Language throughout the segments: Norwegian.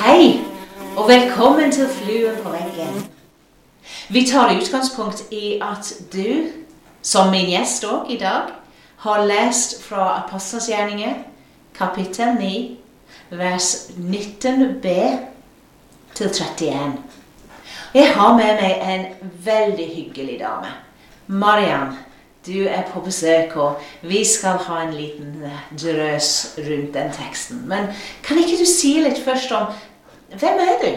Hei, og velkommen til Fluen på veggen. Vi tar utgangspunkt i at du, som min gjest òg i dag, har lest fra Apostels gjerninger, kapittel 9, vers 19b til 31. Jeg har med meg en veldig hyggelig dame. Mariann, du er på besøk, og vi skal ha en liten eh, drøs rundt den teksten. Men kan ikke du si litt først om hvem er du?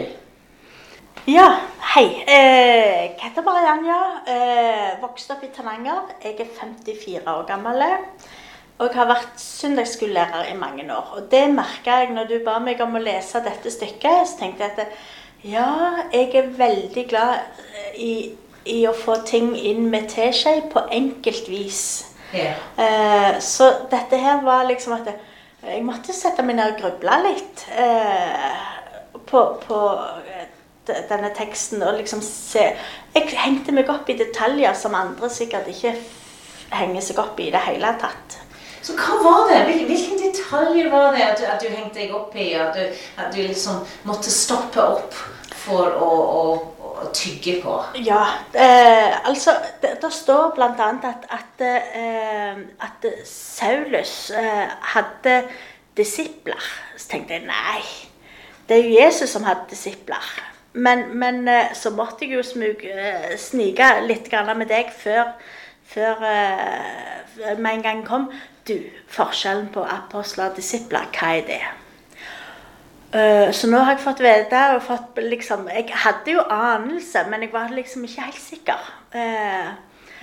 Ja, hei. Eh, jeg heter Marianja. Eh, vokste opp i Tananger. Jeg er 54 år gammel. Og har vært søndagsskolelærer i mange år. Og det merka jeg når du ba meg om å lese dette stykket. Så tenkte jeg at ja, jeg er veldig glad eh, i i å få ting inn med teskje på enkelt vis. Yeah. Eh, så dette her var liksom at jeg måtte sette meg ned og gruble litt eh, på, på eh, denne teksten og liksom se Jeg hengte meg opp i detaljer som andre sikkert ikke henger seg opp i i det hele tatt. Så hva var det? Hvil- Hvilke detaljer var det at du, at du hengte deg opp i? At du, at du liksom måtte stoppe opp for å, å, å tygge på? Ja, eh, altså det, det står bl.a. at, at, eh, at Saulus eh, hadde disipler. Så tenkte jeg nei, det er jo Jesus som hadde disipler. Men, men eh, så måtte jeg jo smug, eh, snike litt med deg før, før eh, med en gang kom. Du, forskjellen på apostler og disipler, hva er det? Eh, så nå har jeg fått vite og fått liksom Jeg hadde jo anelse, men jeg var liksom ikke helt sikker. Eh,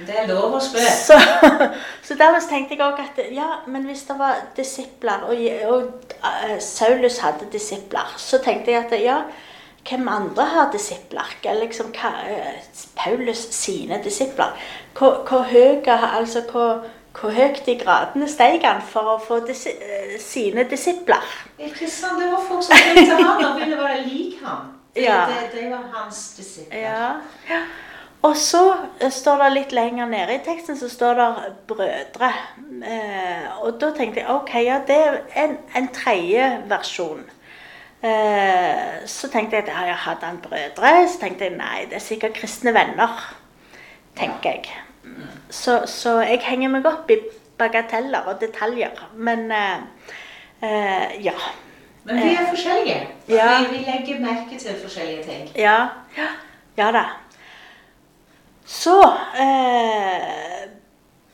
Det er lov å spørre. så, så dermed tenkte jeg også at ja, men hvis det var disipler, og, og uh, Saulus hadde disipler, så tenkte jeg at ja, hvem andre har disipler? Eller Liksom, hva, Paulus sine disipler. Hvor, hvor høye, altså hvor, hvor høyt i gradene steg han for å få disi, eh, sine disipler? Interessant. Det var folk som tenkte han og ville være lik ham. Det, Ja. det, det var hans disipler. Ja. ja. Og så eh, står det litt lenger nede i teksten så står det 'brødre'. Eh, og da tenkte jeg ok, ja, det er en, en tredje versjon. Eh, så tenkte jeg at ja, hadde han brødre? Så tenkte jeg nei, det er sikkert kristne venner. Tenker jeg. Så, så jeg henger meg opp i bagateller og detaljer. Men uh, uh, ja. Men vi er forskjellige. Ja. Vi, vi legger merke til forskjellige ting. Ja, ja, ja da. Så eh,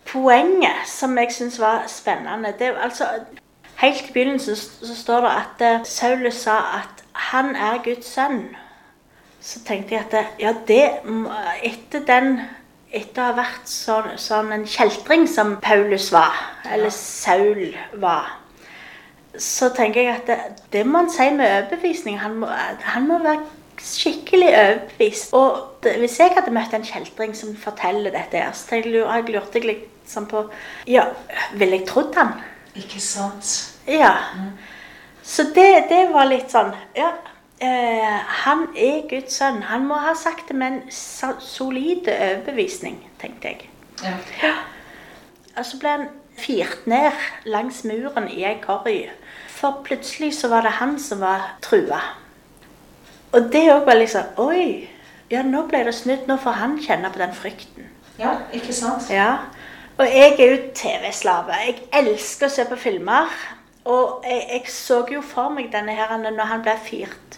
Poenget som jeg syns var spennende det altså, Helt i begynnelsen så, så står det at Saulus sa at han er Guds sønn. Så tenkte jeg at ja, det Etter den Etter å ha vært sånn, sånn en kjeltring som Paulus var, eller Saul var, så tenker jeg at det, det må han si med overbevisning. Han må, han må være skikkelig overbevist. Og det, hvis jeg hadde møtt en kjeltring som forteller dette, så jeg, jeg lurte jeg litt sånn på Ja, ville jeg trodd han? Ikke sant? Ja. Så det, det var litt sånn Ja. Eh, han er Guds sønn. Han må ha sagt det med en so- solid overbevisning, tenkte jeg. Ja. Og så ble han firt ned langs muren i ei korg. For plutselig så var det han som var trua. Og det òg var liksom Oi! Ja, nå ble det snudd. Nå får han kjenne på den frykten. ja, ikke sant? Ja. Og jeg er jo TV-slave. Jeg elsker å se på filmer. Og jeg, jeg så jo for meg denne her når han ble fyrt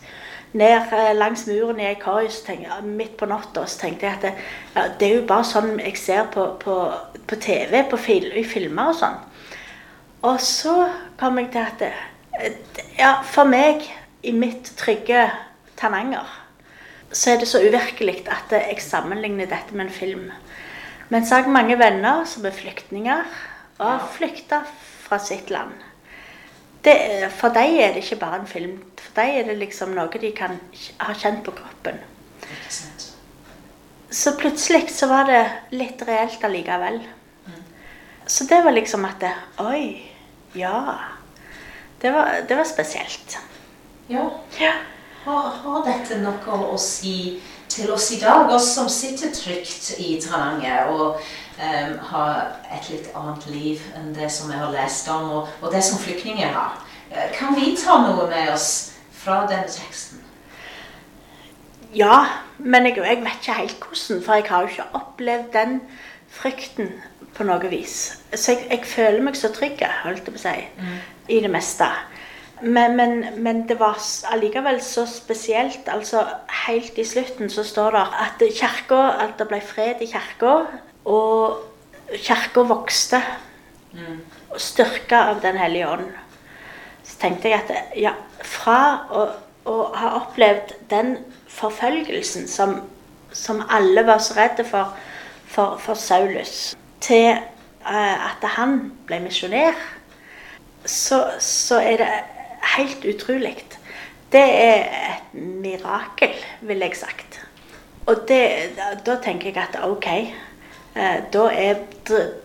ned eh, langs muren i ei korg midt på natta. Så tenkte jeg at det, ja, det er jo bare sånn jeg ser på, på, på TV, på fil, i filmer og sånn. Og så kom jeg til at det, ja, for meg, i mitt trygge Tananger, så er det så uvirkelig at jeg sammenligner dette med en film. Men så har jeg mange venner som er flyktninger og har flykta fra sitt land. Det, for dem er det ikke bare en film. For dem er det liksom noe de kan ha kjent på kroppen. Så plutselig så var det litt reelt allikevel. Så det var liksom at det, Oi. Ja. Det var, det var spesielt. Ja. Ja. Har, har dette noe å si til oss i dag, oss som sitter trygt i Tananger og um, har et litt annet liv enn det som jeg har lest om, og, og det som flyktninger har? Eh, kan vi ta noe med oss fra denne teksten? Ja, men jeg, jeg vet ikke helt hvordan, for jeg har jo ikke opplevd den frykten på noe vis. Så jeg, jeg føler meg så trygg, holdt jeg på å si, i det meste. Men, men, men det var allikevel så spesielt. altså Helt i slutten så står det at kjerke, at det ble fred i kirka, og kirka vokste. Og styrka av Den hellige ånd. Så tenkte jeg at ja, fra å, å ha opplevd den forfølgelsen som, som alle var så redde for, for, for Saulus, til uh, at han ble misjonær, så, så er det helt utrolig. Det er et mirakel, ville jeg sagt. Og det, da, tenker jeg at ok, eh, da er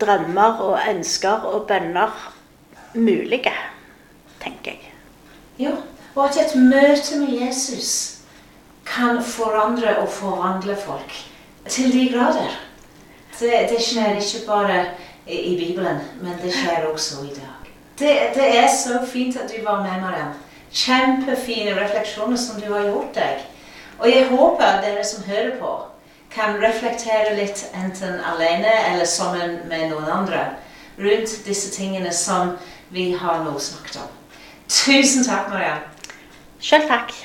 drømmer og ønsker og bønner mulige, tenker jeg. Ja, og at et møte med Jesus kan forandre og forvandle folk til de grader. Det, det skjer ikke bare i Bibelen, men det skjer også i dag. Det, det er så fint at du var med, Mariam. Kjempefine refleksjoner som du har gjort deg. Og jeg håper at dere som hører på, kan reflektere litt enten alene eller sammen med noen andre rundt disse tingene som vi har nå snakket om. Tusen takk, Mariam. Sjøl takk.